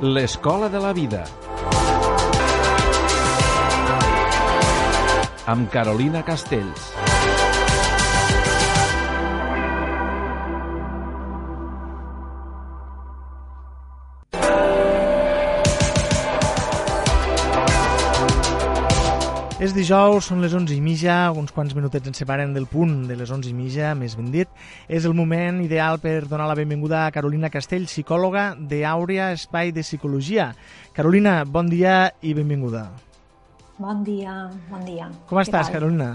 L'escola de la vida. Amb Carolina Castells. És dijous, són les 11 i mitja, uns quants minutets ens separen del punt de les 11 i mitja, més ben dit. És el moment ideal per donar la benvinguda a Carolina Castell, psicòloga d'Àurea Espai de Psicologia. Carolina, bon dia i benvinguda. Bon dia, bon dia. Com Què estàs, tal? Carolina?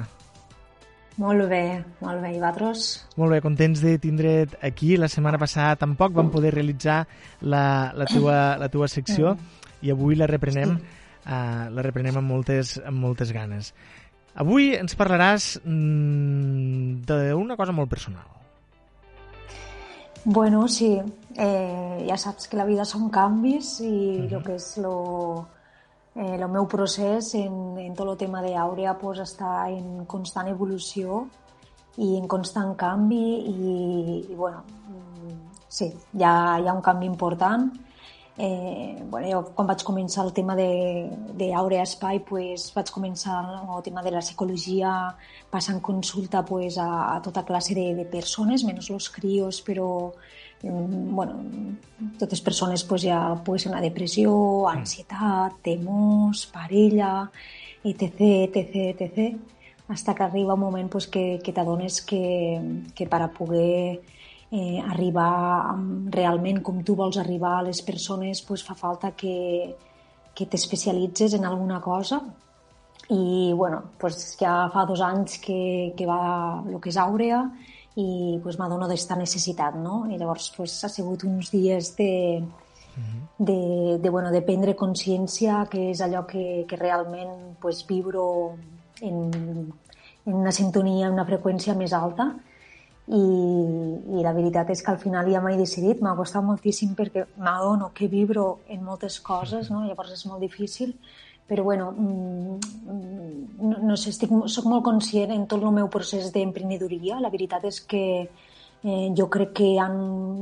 Molt bé, molt bé. I vosaltres? Molt bé, contents de tindre't aquí. La setmana passada tampoc vam poder realitzar la, la, teua, la teua secció i avui la reprenem, uh, la reprenem amb moltes, amb moltes ganes. Avui ens parlaràs mm, d'una cosa molt personal. Bueno, sí. Eh, ja saps que la vida són canvis i el que és lo, eh, el meu procés en, en tot el tema d'Àurea pues, està en constant evolució i en constant canvi i, i bueno, mm, sí, hi ha, hi ha un canvi important. Eh, bueno, jo quan vaig començar el tema d'Àurea Espai pues, vaig començar el tema de la psicologia passant consulta pues, a, a tota classe de, de persones, menys els crios, però mm, bueno, totes persones pues, ja ser una depressió, ansietat, temors, parella, etc, etc, etc, hasta que arriba un moment pues, que, que t'adones que, que per a poder eh, arribar realment com tu vols arribar a les persones pues, fa falta que, que t'especialitzes en alguna cosa. I bueno, pues ja fa dos anys que, que va el que és Àurea i pues, m'adono d'esta necessitat, no? I llavors pues, ha sigut uns dies de, de, de, bueno, de prendre consciència que és allò que, que realment pues, vibro en, en una sintonia, en una freqüència més alta. I, i la veritat és que al final ja m'he decidit, m'ha costat moltíssim perquè m'adono que vibro en moltes coses, no? llavors és molt difícil, però bueno, mm, no, no sé, estic, soc molt conscient en tot el meu procés d'emprenedoria, la veritat és que eh, jo crec que hi ha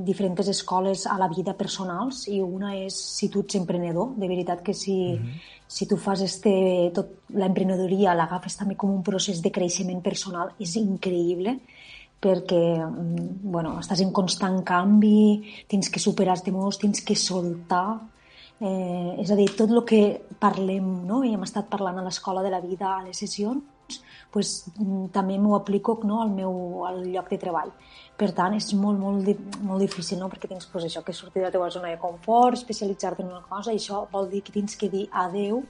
diferents escoles a la vida personals i una és si tu ets emprenedor, de veritat que si, mm -hmm. si tu fas este, tot l'emprenedoria, l'agafes també com un procés de creixement personal, és increïble perquè mm, bueno, estàs en constant canvi, tens que superar els temors, tens que soltar, eh, és a dir, tot el que parlem no? i hem estat parlant a l'escola de la vida, a les sessions, pues, mm, també m'ho aplico no? al meu al lloc de treball. Per tant, és molt, molt, molt difícil, no? perquè tens pues, això, que sortir de la teva zona de confort, especialitzar-te en una cosa, i això vol dir que tens que dir adeu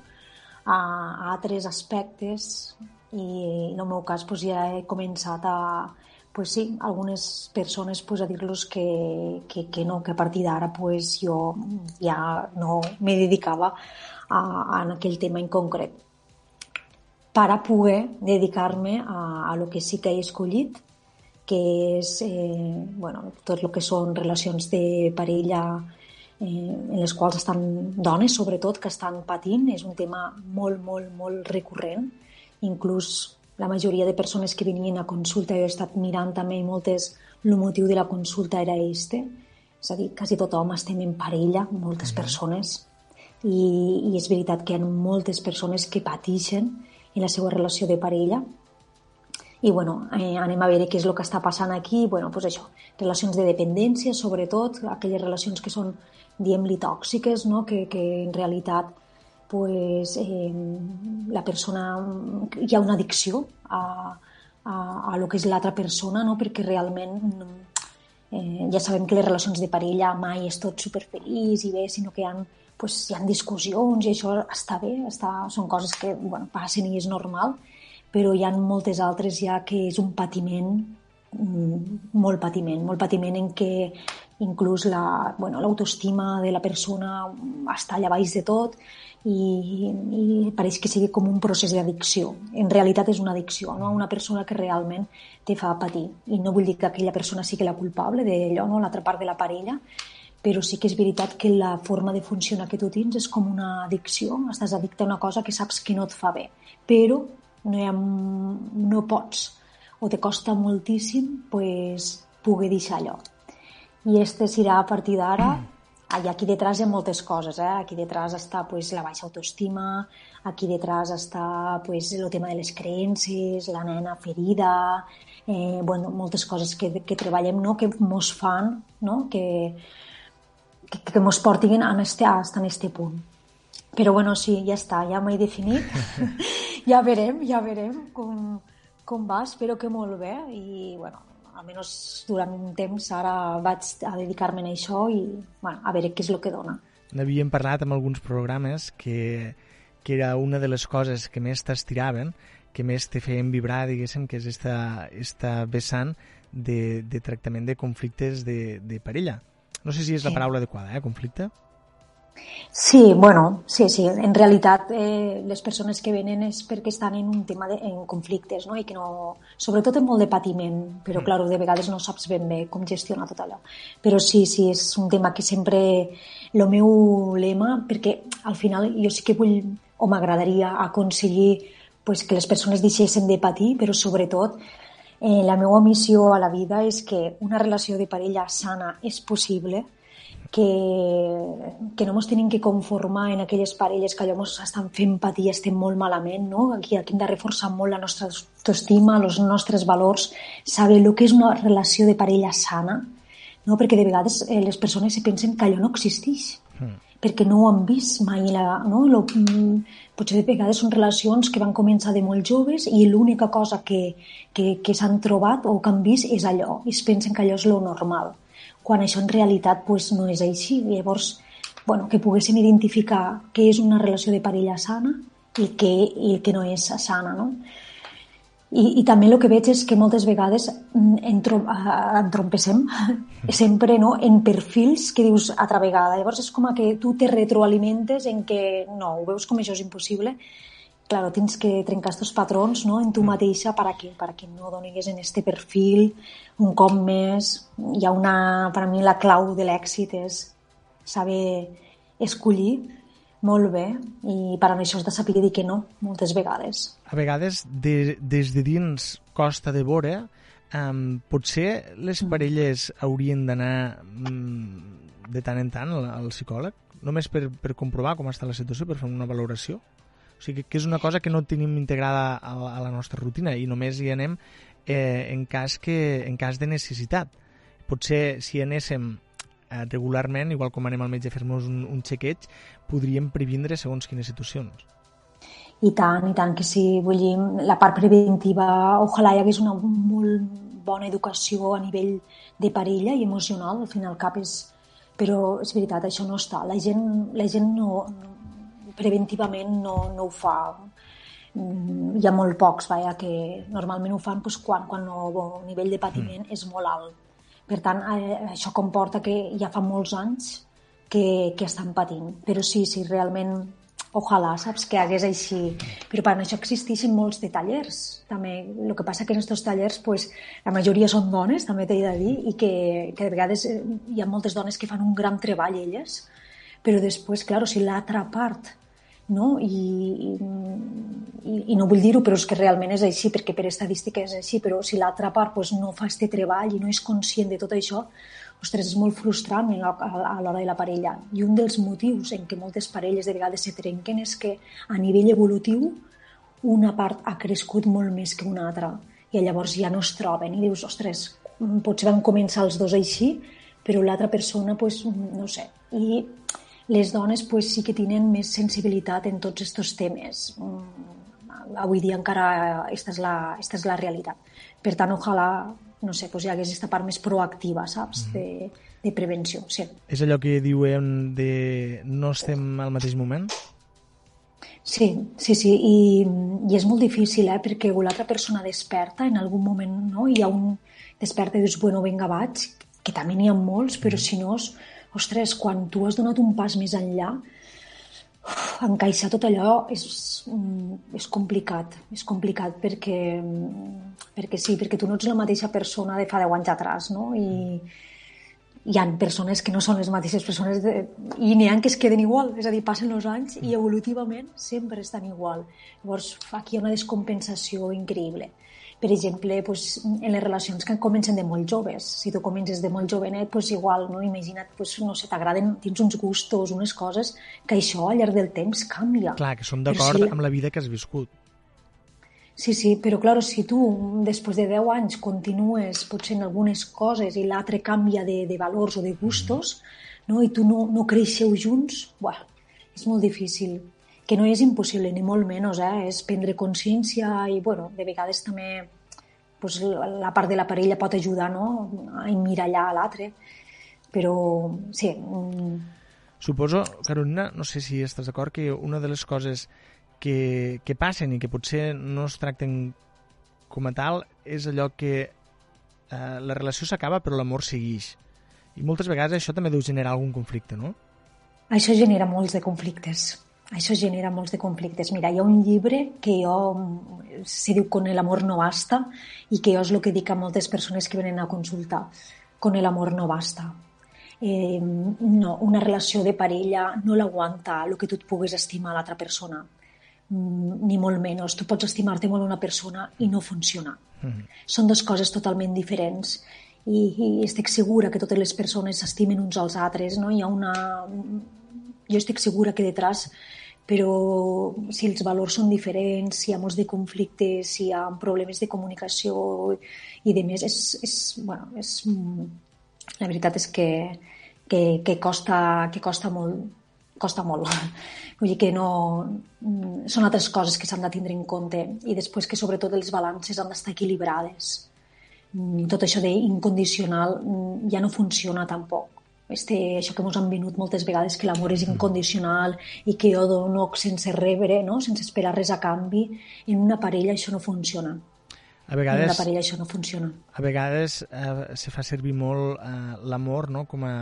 a, a altres aspectes i en el meu cas pues, ja he començat a, pues sí, algunes persones pues, a dir-los que, que, que no, que a partir d'ara pues, jo ja no me dedicava a, a aquell tema en concret per a poder dedicar-me a, a lo que sí que he escollit, que és eh, bueno, tot el que són relacions de parella eh, en les quals estan dones, sobretot, que estan patint. És un tema molt, molt, molt recurrent. Inclús la majoria de persones que venien a consulta, jo he estat mirant també i moltes, el motiu de la consulta era este. És a dir, quasi tothom estem en parella, moltes persones, i, i és veritat que hi ha moltes persones que pateixen en la seva relació de parella i bueno, eh, anem a veure què és el que està passant aquí. bueno, pues això, relacions de dependència, sobretot, aquelles relacions que són, diem-li, tòxiques, no? que, que en realitat pues, eh, la persona... hi ha una addicció a, a, a lo que és l'altra persona, no? perquè realment eh, ja sabem que les relacions de parella mai és tot superfeliç i bé, sinó que hi ha, pues, hi ha discussions i això està bé, està, són coses que bueno, passen i és normal, però hi ha moltes altres ja que és un patiment, mm, molt patiment, molt patiment en què inclús la, bueno, de la persona està allà baix de tot i, i pareix que sigui com un procés d'addicció. En realitat és una addicció, no? una persona que realment te fa patir. I no vull dir que aquella persona sigui la culpable d'allò, no? l'altra part de la parella, però sí que és veritat que la forma de funcionar que tu tens és com una addicció, estàs addicte a una cosa que saps que no et fa bé, però no, ha, no pots o te costa moltíssim pues, poder deixar allò. I este serà a partir d'ara i aquí detrás hi ha moltes coses, eh? Aquí detrás està pues, la baixa autoestima, aquí detrás està pues, el tema de les creences, la nena ferida, eh, bueno, moltes coses que, que treballem, no? que mos fan, no? que, que, que mos portin a este, hasta en este punt. Però bueno, sí, ja està, ja m'he definit. ja verem, ja verem com, com va, espero que molt bé i bueno, almenys durant un temps ara vaig a dedicar-me a això i bueno, a veure què és el que dona. N'havíem parlat amb alguns programes que, que era una de les coses que més t'estiraven, que més te feien vibrar, diguéssim, que és esta, esta vessant de, de tractament de conflictes de, de parella. No sé si és sí. la paraula adequada, eh, conflicte? Sí, bueno, sí, sí. En realitat, eh, les persones que venen és perquè estan en un tema de en conflictes, no? I que no... Sobretot en molt de patiment, però, mm. clar, de vegades no saps ben bé com gestionar tot allò. Però sí, sí, és un tema que sempre... El meu lema, perquè al final jo sí que vull, o m'agradaria aconseguir pues, que les persones deixessin de patir, però sobretot eh, la meva missió a la vida és que una relació de parella sana és possible, que, que no ens tenim que conformar en aquelles parelles que allò ens estan fent patir estem molt malament, no? Aquí, aquí hem de reforçar molt la nostra autoestima, els nostres valors, saber el que és una relació de parella sana, no? perquè de vegades eh, les persones se pensen que allò no existeix, mm. perquè no ho han vist mai. La, no? Lo, mm, potser de vegades són relacions que van començar de molt joves i l'única cosa que, que, que s'han trobat o que han vist és allò, i es pensen que allò és lo normal quan això en realitat pues, no és així. Llavors, bueno, que poguéssim identificar què és una relació de parella sana i què, i que no és sana. No? I, I també el que veig és que moltes vegades entro, entrompessem sempre no, en perfils que dius altra vegada. Llavors és com que tu te retroalimentes en que no, ho veus com això és impossible claro, tens que trencar aquests patrons no, en tu mm. mateixa per a que, per a que no donis en este perfil un cop més. Hi ha una, per a mi la clau de l'èxit és saber escollir molt bé i per a això has de saber dir que no moltes vegades. A vegades de, des de dins costa de vore um, potser les mm. parelles haurien d'anar um, de tant en tant al, al psicòleg només per, per comprovar com està la situació, per fer una valoració? O sigui, que és una cosa que no tenim integrada a, a la nostra rutina i només hi anem eh, en, cas que, en cas de necessitat. Potser si anéssim eh, regularment, igual com anem al metge a fer-nos un, un xequeig, podríem previndre segons quines situacions. I tant, i tant, que sí. Vull dir, la part preventiva, ojalà hi hagués una molt bona educació a nivell de parella i emocional, al final cap és... Però és veritat, això no està. La gent, la gent no, no preventivament no, no ho fa. Mm, hi ha molt pocs, vaja, que normalment ho fan doncs, quan, quan el nivell de patiment mm. és molt alt. Per tant, eh, això comporta que ja fa molts anys que, que estan patint. Però sí, sí, realment, ojalà, saps, que hagués així. Però per això existeixen molts de tallers. També, el que passa que en aquests tallers pues, la majoria són dones, també t'he de dir, i que, que de vegades eh, hi ha moltes dones que fan un gran treball elles, però després, clar, si l'altra part no? I, i, i no vull dir-ho, però és que realment és així, perquè per estadística és així, però si l'altra part pues, no fa este treball i no és conscient de tot això, ostres, és molt frustrant a l'hora de la parella. I un dels motius en què moltes parelles de vegades se trenquen és que a nivell evolutiu una part ha crescut molt més que una altra i llavors ja no es troben i dius, ostres, potser van començar els dos així, però l'altra persona, pues, no sé. I les dones pues, sí que tenen més sensibilitat en tots aquests temes. Mm, avui dia encara aquesta és la, esta és la realitat. Per tant, ojalà no sé, pues, hi hagués aquesta part més proactiva, saps?, mm -hmm. de, de prevenció. Sí. És allò que diuen de no estem al mateix moment? Sí, sí, sí, i, i és molt difícil, eh? perquè l'altra persona desperta en algun moment, no? Hi ha un desperta i dius, bueno, vinga, vaig, que també n'hi ha molts, però si no, ostres, quan tu has donat un pas més enllà, encaixar tot allò és, mm, és complicat, és complicat perquè, mm, perquè sí, perquè tu no ets la mateixa persona de fa 10 anys atrás, no? I hi ha persones que no són les mateixes persones de... i n'hi ha que es queden igual, és a dir, passen els anys i evolutivament sempre estan igual. Llavors, aquí hi ha una descompensació increïble. Per exemple, pues, en les relacions que comencen de molt joves. Si tu comences de molt jovenet, pues, igual, no? imagina't, pues, no sé, t'agraden, tens uns gustos, unes coses, que això al llarg del temps canvia. Clar, que són d'acord si... amb la vida que has viscut. Sí, sí, però clar, si tu després de 10 anys continues potser en algunes coses i l'altre canvia de, de valors o de gustos, mm. no? i tu no, no creixeu junts, buah, és molt difícil que no és impossible, ni molt menys, eh? és prendre consciència i, bueno, de vegades també pues, la part de la parella pot ajudar no? a emmirallar a l'altre, però sí. Mm. Suposo, Carolina, no sé si estàs d'acord, que una de les coses que, que passen i que potser no es tracten com a tal és allò que eh, la relació s'acaba però l'amor segueix. I moltes vegades això també deu generar algun conflicte, no? Això genera molts de conflictes. Això genera molts de conflictes. Mira, hi ha un llibre que jo se diu Con el amor no basta i que jo és el que dic a moltes persones que venen a consultar. Con el amor no basta. Eh, no, una relació de parella no l'aguanta el que tu et puguis estimar a l'altra persona mm, ni molt menys. Tu pots estimar-te molt una persona i no funciona. Mm -hmm. Són dues coses totalment diferents i, i estic segura que totes les persones s'estimen uns als altres. No? Hi ha una... Jo estic segura que detrás però si els valors són diferents, si hi ha molts de conflictes, si hi ha problemes de comunicació i de més, és, és, bueno, és, la veritat és que, que, que, costa, que costa molt, costa molt. Vull dir que no... Són altres coses que s'han de tindre en compte i després que sobretot els balances han d'estar equilibrades. Tot això d'incondicional ja no funciona tampoc este, això que ens han venut moltes vegades, que l'amor és incondicional i que jo dono sense rebre, no? sense esperar res a canvi, en una parella això no funciona. A vegades, en una parella això no funciona. A vegades eh, se fa servir molt eh, l'amor no? com, a,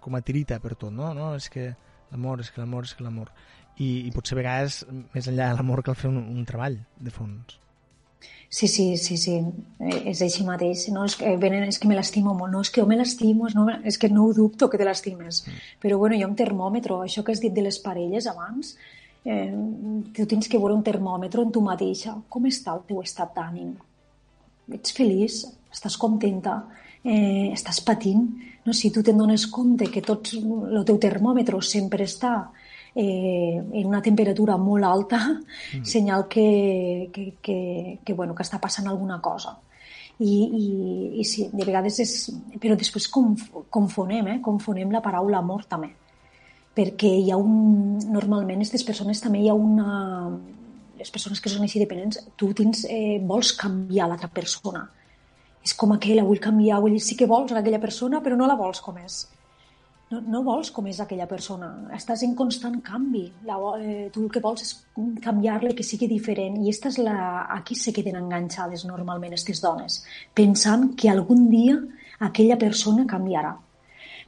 com a tirita per tot, no? no? És que l'amor, és que l'amor, és que l'amor. I, I potser a vegades, més enllà de l'amor, cal fer un, un treball de fons. Sí, sí, sí, sí, eh, és així mateix. No, és que, venen, és que me l'estimo molt. No, és que jo me l'estimo, no, és que no ho dubto que te l'estimes. Mm. Però bueno, ha un termòmetre, això que has dit de les parelles abans, eh, tu tens que veure un termòmetre en tu mateixa. Com està el teu estat d'ànim? Ets feliç? Estàs contenta? Eh, estàs patint? No, si tu te'n dones compte que tot el teu termòmetre sempre està eh, en una temperatura molt alta, mm. senyal que, que, que, que, bueno, que està passant alguna cosa. I, i, i sí, de vegades és... Però després conf, confonem, eh? confonem la paraula amor també. Perquè hi ha un... Normalment, aquestes persones també hi ha una... Les persones que són així dependents, tu tens, eh, vols canviar l'altra persona. És com aquella, vull canviar, vull dir, sí que vols aquella persona, però no la vols com és no, no vols com és aquella persona, estàs en constant canvi, la, eh, tu el que vols és canviar-la, que sigui diferent, i esta és la, aquí se queden enganxades normalment aquestes dones, pensant que algun dia aquella persona canviarà,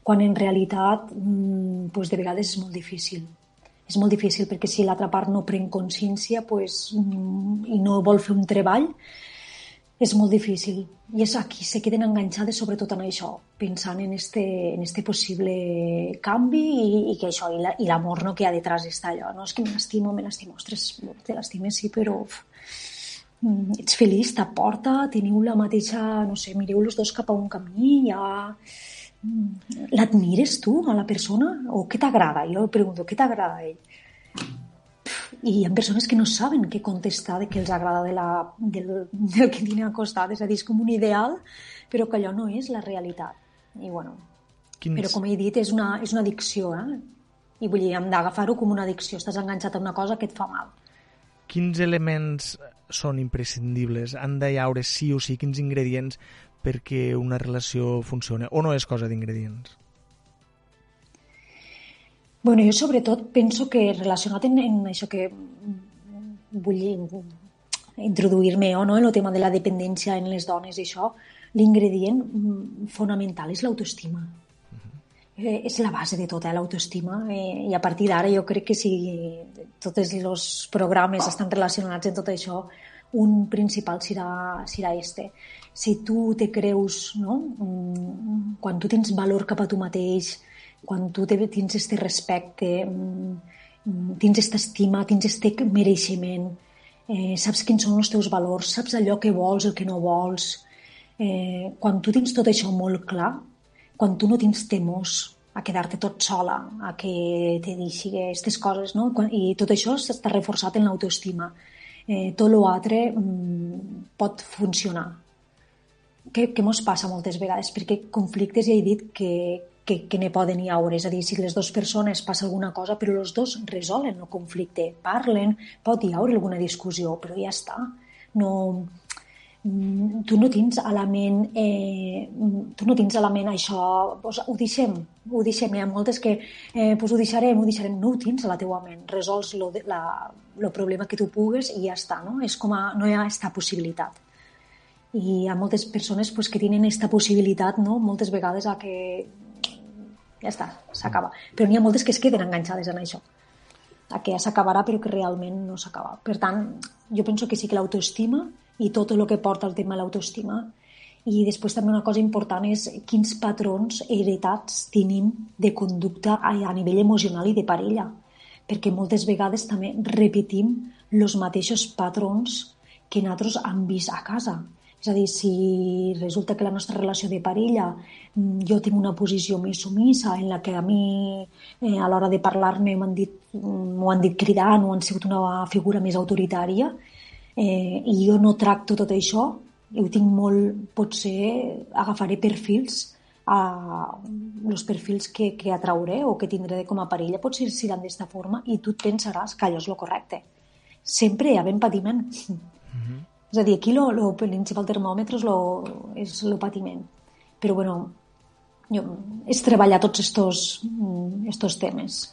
quan en realitat mmm, pues de vegades és molt difícil. És molt difícil perquè si l'altra part no pren consciència pues, mm, i no vol fer un treball, és molt difícil. I és aquí se queden enganxades sobretot en això, pensant en este, en este possible canvi i, i que això, i l'amor la, no, que hi ha detrás està allò. No és que me l'estimo, me l'estimo. Ostres, te l'estimes, sí, però uf, mm, ets feliç, t'aporta, teniu la mateixa, no sé, mireu els dos cap a un camí, ja... Mm, l'admires tu, a la persona? O què t'agrada? Jo pregunto, què t'agrada a ell? I hi ha persones que no saben què contestar de què els agrada de la, del, del que tenen al costat, és a dir, és com un ideal, però que allò no és la realitat. I bueno, Quins... però com he dit, és una, és una addicció, eh? I vull dir, hem d'agafar-ho com una addicció, estàs enganxat a una cosa que et fa mal. Quins elements són imprescindibles? Han de haure sí o sí quins ingredients perquè una relació funcioni? O no és cosa d'ingredients? Bueno, jo sobretot penso que relacionat en, en això que vull introduir-me o no, en el tema de la dependència en les dones i això, l'ingredient fonamental és l'autoestima. Uh -huh. eh, és la base de tota l'autoestima eh, i a partir d'ara jo crec que si tots els programes estan relacionats en tot això, un principal serà, serà este. Si tu te creus, no? Mm, quan tu tens valor cap a tu mateix, quan tu te, tens este respecte, mm, tens esta estima, tens este mereixement, eh, saps quins són els teus valors, saps allò que vols, el que no vols. Eh, quan tu tens tot això molt clar, quan tu no tens temors a quedar-te tot sola, a que te deixi aquestes coses, no? I tot això està reforçat en l'autoestima. Eh, tot l'altre mm, pot funcionar. Què, què mos passa moltes vegades? Perquè conflictes ja he dit que, que, que ne poden hi haure. És a dir, si les dues persones passa alguna cosa, però els dos resolen el conflicte, parlen, pot hi haure alguna discussió, però ja està. No, Mm, tu no tens a la ment, eh, tu no tens a la ment això, pues, ho deixem, ho deixem, hi ha moltes que eh, pues ho deixarem, ho deixarem, no ho tens a la teua ment, resols lo problema que tu pugues i ja està, no? És com a, no hi ha aquesta possibilitat. I hi ha moltes persones pues, que tenen aquesta possibilitat, no? moltes vegades a que ja està, s'acaba. Però n'hi ha moltes que es queden enganxades en això a que ja s'acabarà però que realment no s'acaba. Per tant, jo penso que sí que l'autoestima i tot el que porta al tema de l'autoestima. I després també una cosa important és quins patrons heretats tenim de conducta a nivell emocional i de parella. Perquè moltes vegades també repetim els mateixos patrons que nosaltres hem vist a casa. És a dir, si resulta que la nostra relació de parella mm, jo tinc una posició més sumissa en la que a mi eh, a l'hora de parlar-me m'ho han, dit, mm, han dit cridant o han sigut una figura més autoritària, eh, i jo no tracto tot això, ho tinc molt, potser agafaré perfils a els perfils que, que atrauré o que tindré com a parella potser seran d'esta forma i tu et pensaràs que allò és el correcte. Sempre hi ha ben patiment. Mm -hmm. És a dir, aquí lo principal termòmetre és, lo, és el patiment. Però, bueno, jo, és treballar tots estos, estos temes.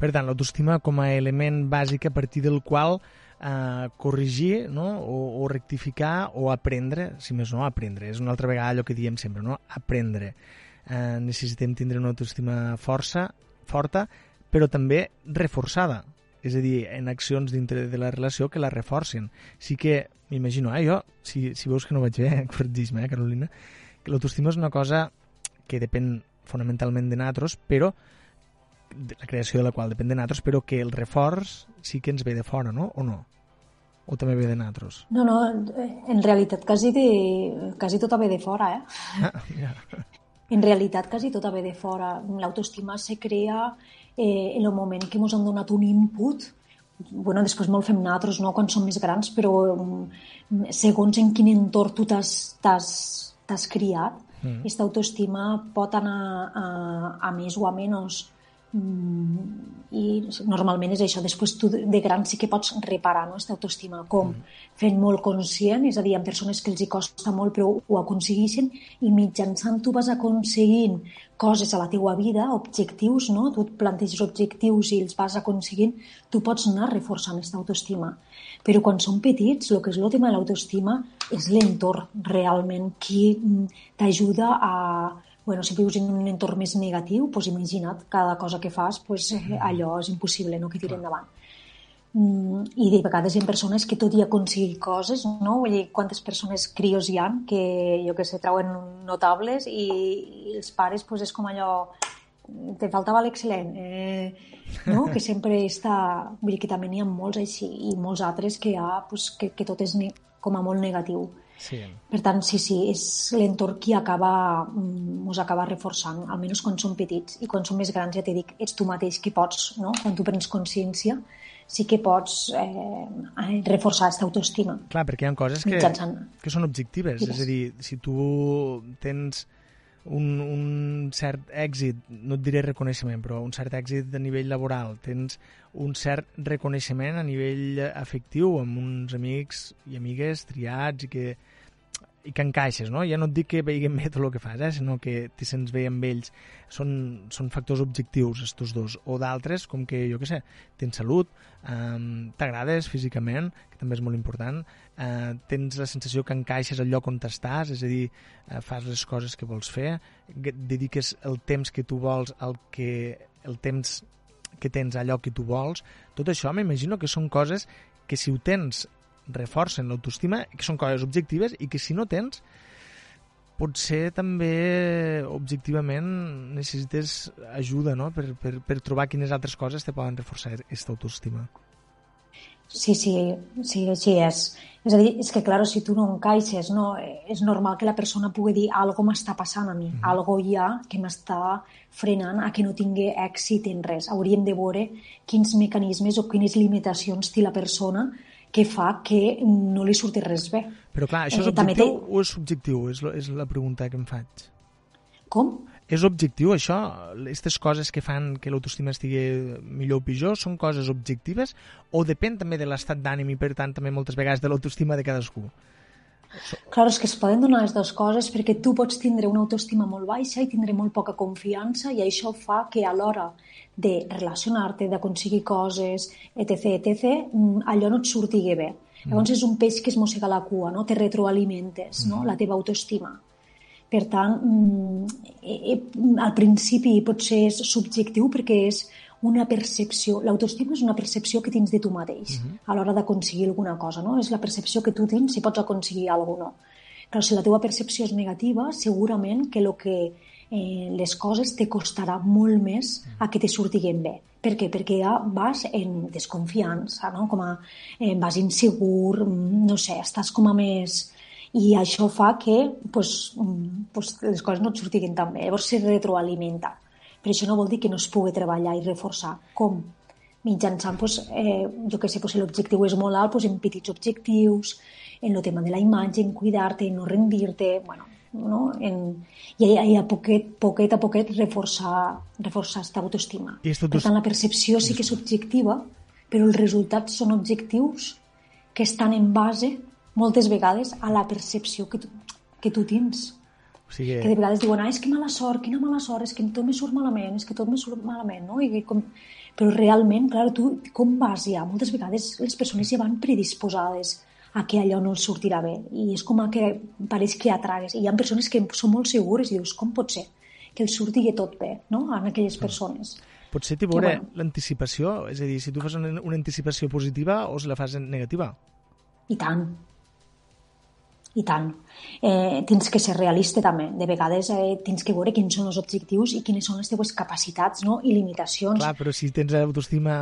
Per tant, l'autoestima com a element bàsic a partir del qual eh, corregir no? o, o rectificar o aprendre, si més no, aprendre. És una altra vegada allò que diem sempre, no? aprendre. Eh, necessitem tindre una autoestima força, forta, però també reforçada. És a dir, en accions dintre de la relació que la reforcin. Sí que, m'imagino, eh, jo, si, si veus que no vaig bé, corregis-me, eh, Carolina, que l'autoestima és una cosa que depèn fonamentalment de nosaltres, però la creació de la qual depèn de nosaltres, però que el reforç sí que ens ve de fora, no? O no? O també ve de nosaltres? No, no, en realitat quasi, de, quasi tot ve de fora, eh? Ah, ja. En realitat quasi tot ve de fora. L'autoestima se crea eh, en el moment que ens han donat un input bueno, després molt fem nosaltres, no?, quan som més grans, però mm, segons en quin entorn tu t'has criat, mm. aquesta autoestima pot anar a, a més o a menys Mm, i normalment és això. Després tu de gran sí que pots reparar no, aquesta autoestima. Com? Mm. Fent molt conscient, és a dir, amb persones que els hi costa molt però ho aconsegueixen i mitjançant tu vas aconseguint coses a la teua vida, objectius, no? tu et planteges objectius i els vas aconseguint, tu pots anar reforçant aquesta autoestima. Però quan som petits, el que és el tema de l'autoestima és l'entorn realment qui mm, t'ajuda a, bueno, si vius en un entorn més negatiu, doncs imagina't, cada cosa que fas, doncs, allò és impossible no, que tiri endavant. Mm, I de vegades hi ha persones que tot i aconseguir coses, no? Vull dir, quantes persones crios hi ha que, jo que sé, trauen notables i, i els pares doncs, és com allò te faltava l'excel·lent, eh, no? que sempre està... Vull dir que també n'hi ha molts així i molts altres que ha doncs, que, que tot és com a molt negatiu. Sí. Per tant, sí, sí, és l'entorn qui acaba, mm, us acaba reforçant, almenys quan som petits. I quan som més grans, ja t'he dit, ets tu mateix qui pots, no? quan tu prens consciència, sí que pots eh, reforçar aquesta autoestima. Clar, perquè hi ha coses que, mitjançant... que són objectives. Digues. És a dir, si tu tens un, un cert èxit, no et diré reconeixement, però un cert èxit a nivell laboral, tens un cert reconeixement a nivell afectiu amb uns amics i amigues triats i que i que encaixes, no? Ja no et dic que veiguem bé tot el que fas, eh? sinó que t'hi sents bé amb ells. Són, són factors objectius, estos dos. O d'altres, com que, jo què sé, tens salut, eh, t'agrades físicament, que també és molt important, eh, tens la sensació que encaixes al lloc on estàs, és a dir, eh, fas les coses que vols fer, dediques el temps que tu vols al que el temps que tens allò que tu vols, tot això m'imagino que són coses que si ho tens reforcen l'autoestima, que són coses objectives i que si no tens, potser també objectivament necessites ajuda no? per, per, per trobar quines altres coses te poden reforçar aquesta autoestima. Sí, sí, sí, així és. És a dir, és que, clar, si tu no encaixes, no, és normal que la persona pugui dir algo m'està passant a mi, mm -hmm. algo hi ha que m'està frenant a que no tingui èxit en res. Hauríem de veure quins mecanismes o quines limitacions té la persona que fa que no li surti res bé. Però clar, això és eh, objectiu té... o és subjectiu? És, és la pregunta que em faig. Com? És objectiu això? Aquestes coses que fan que l'autoestima estigui millor o pitjor són coses objectives o depèn també de l'estat d'ànim i per tant també moltes vegades de l'autoestima de cadascú? Clar, és que es poden donar les dues coses perquè tu pots tindre una autoestima molt baixa i tindre molt poca confiança i això fa que a l'hora de relacionar-te, d'aconseguir coses, etc, etc, mm, allò no et surtigui bé. Llavors mm. és un peix que es mossega la cua, no? Te retroalimentes, no? Mm. La teva autoestima. Per tant, mm, eh, eh, al principi potser és subjectiu perquè és una percepció. L'autoestima és una percepció que tens de tu mateix uh mhm. -huh. a l'hora d'aconseguir alguna cosa, no? És la percepció que tu tens si pots aconseguir alguna cosa o no. Però si la teva percepció és negativa, segurament que, lo que eh, les coses te costarà molt més a que te surtiguen bé. Per què? Perquè ja vas en desconfiança, no? Com a, eh, vas insegur, mm, no sé, estàs com a més i això fa que pues, pues, les coses no et surtiguin tan bé. Llavors se retroalimenta. Però això no vol dir que no es pugui treballar i reforçar. Com? Mitjançant, pues, eh, jo què sé, pues, si l'objectiu és molt alt, pues, en petits objectius, en el tema de la imatge, en cuidar-te, en no rendir-te, bueno, no? En, i, i a poquet, poquet a poquet reforçar, reforçar aquesta autoestima. I per tant, la percepció sí que és subjectiva, però els resultats són objectius que estan en base moltes vegades a la percepció que tu, que tu tens. O sigui... Que de vegades diuen, ah, és que mala sort, quina mala sort, és que tot me surt malament, és que tot me surt malament, no? I com... Però realment, clar, tu com vas ja? Moltes vegades les persones ja van predisposades a que allò no els sortirà bé i és com a que pareix que atragues. I hi ha persones que són molt segures i dius, com pot ser que els surti tot bé no? en aquelles persones? Potser t'hi veure bueno, l'anticipació, és a dir, si tu fas una, una anticipació positiva o si la fas negativa. I tant, i tant. Eh, tens que ser realista també. De vegades eh, tens que veure quins són els objectius i quines són les teves capacitats no? i limitacions. Clar, però si tens autoestima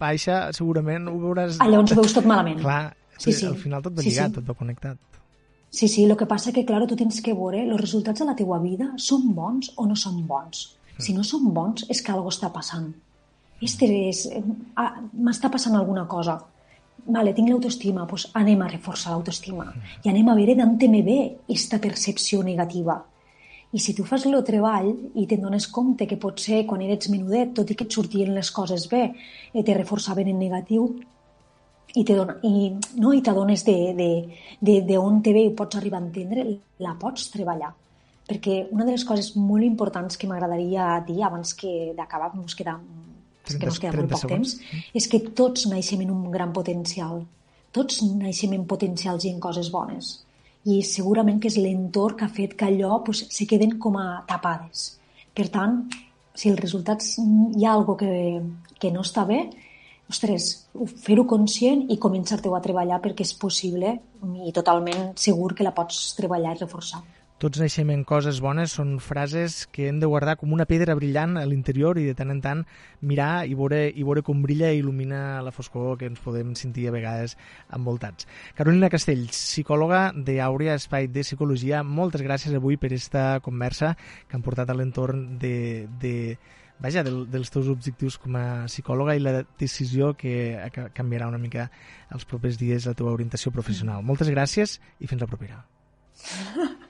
baixa, segurament ho veuràs... Ah, llavors ho veus tot malament. Clar, sí, sí. al final tot va lligat, sí, sí. tot va connectat. Sí, sí, el que passa que, clar, tu tens que veure els resultats de la teua vida són bons o no són bons. Mm. Si no són bons, és que alguna està passant. Este és... Eh, ah, m'està passant alguna cosa vale, tinc l'autoestima, doncs anem a reforçar l'autoestima i anem a veure d'on me ve aquesta percepció negativa. I si tu fas el treball i te'n dones compte que potser quan eres menudet, tot i que et sortien les coses bé, eh, te reforçaven en negatiu, i te dona, i, no, i t'adones de, de, de, de on te ve i pots arribar a entendre, la pots treballar. Perquè una de les coses molt importants que m'agradaria dir abans que d'acabar, ens queda 30, que ens queda molt poc segons. temps, és que tots naixem en un gran potencial. Tots naixem en potencials i en coses bones. I segurament que és l'entorn que ha fet que allò pues, se queden com a tapades. Per tant, si els resultats hi ha alguna que, que no està bé, ostres, fer-ho conscient i començar-te a treballar perquè és possible i totalment segur que la pots treballar i reforçar. Tots naixem en coses bones són frases que hem de guardar com una pedra brillant a l'interior i de tant en tant mirar i veure, i veure com brilla i il·lumina la foscor que ens podem sentir a vegades envoltats. Carolina Castells, psicòloga d'Àurea Espai de Psicologia, moltes gràcies avui per aquesta conversa que han portat a l'entorn de, de, vaja, del, dels teus objectius com a psicòloga i la decisió que, canviarà una mica els propers dies la teva orientació professional. Moltes gràcies i fins la propera.